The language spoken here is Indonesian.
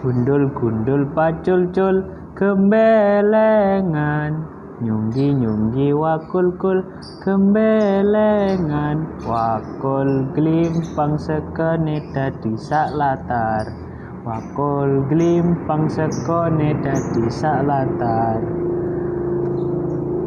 Gundul gundul pacul cul gembelengan Nyunggi nyunggi wakul kul gembelengan Wakul glimpang sekone dadi sak latar. Wakul glimpang sekone dadi sak latar.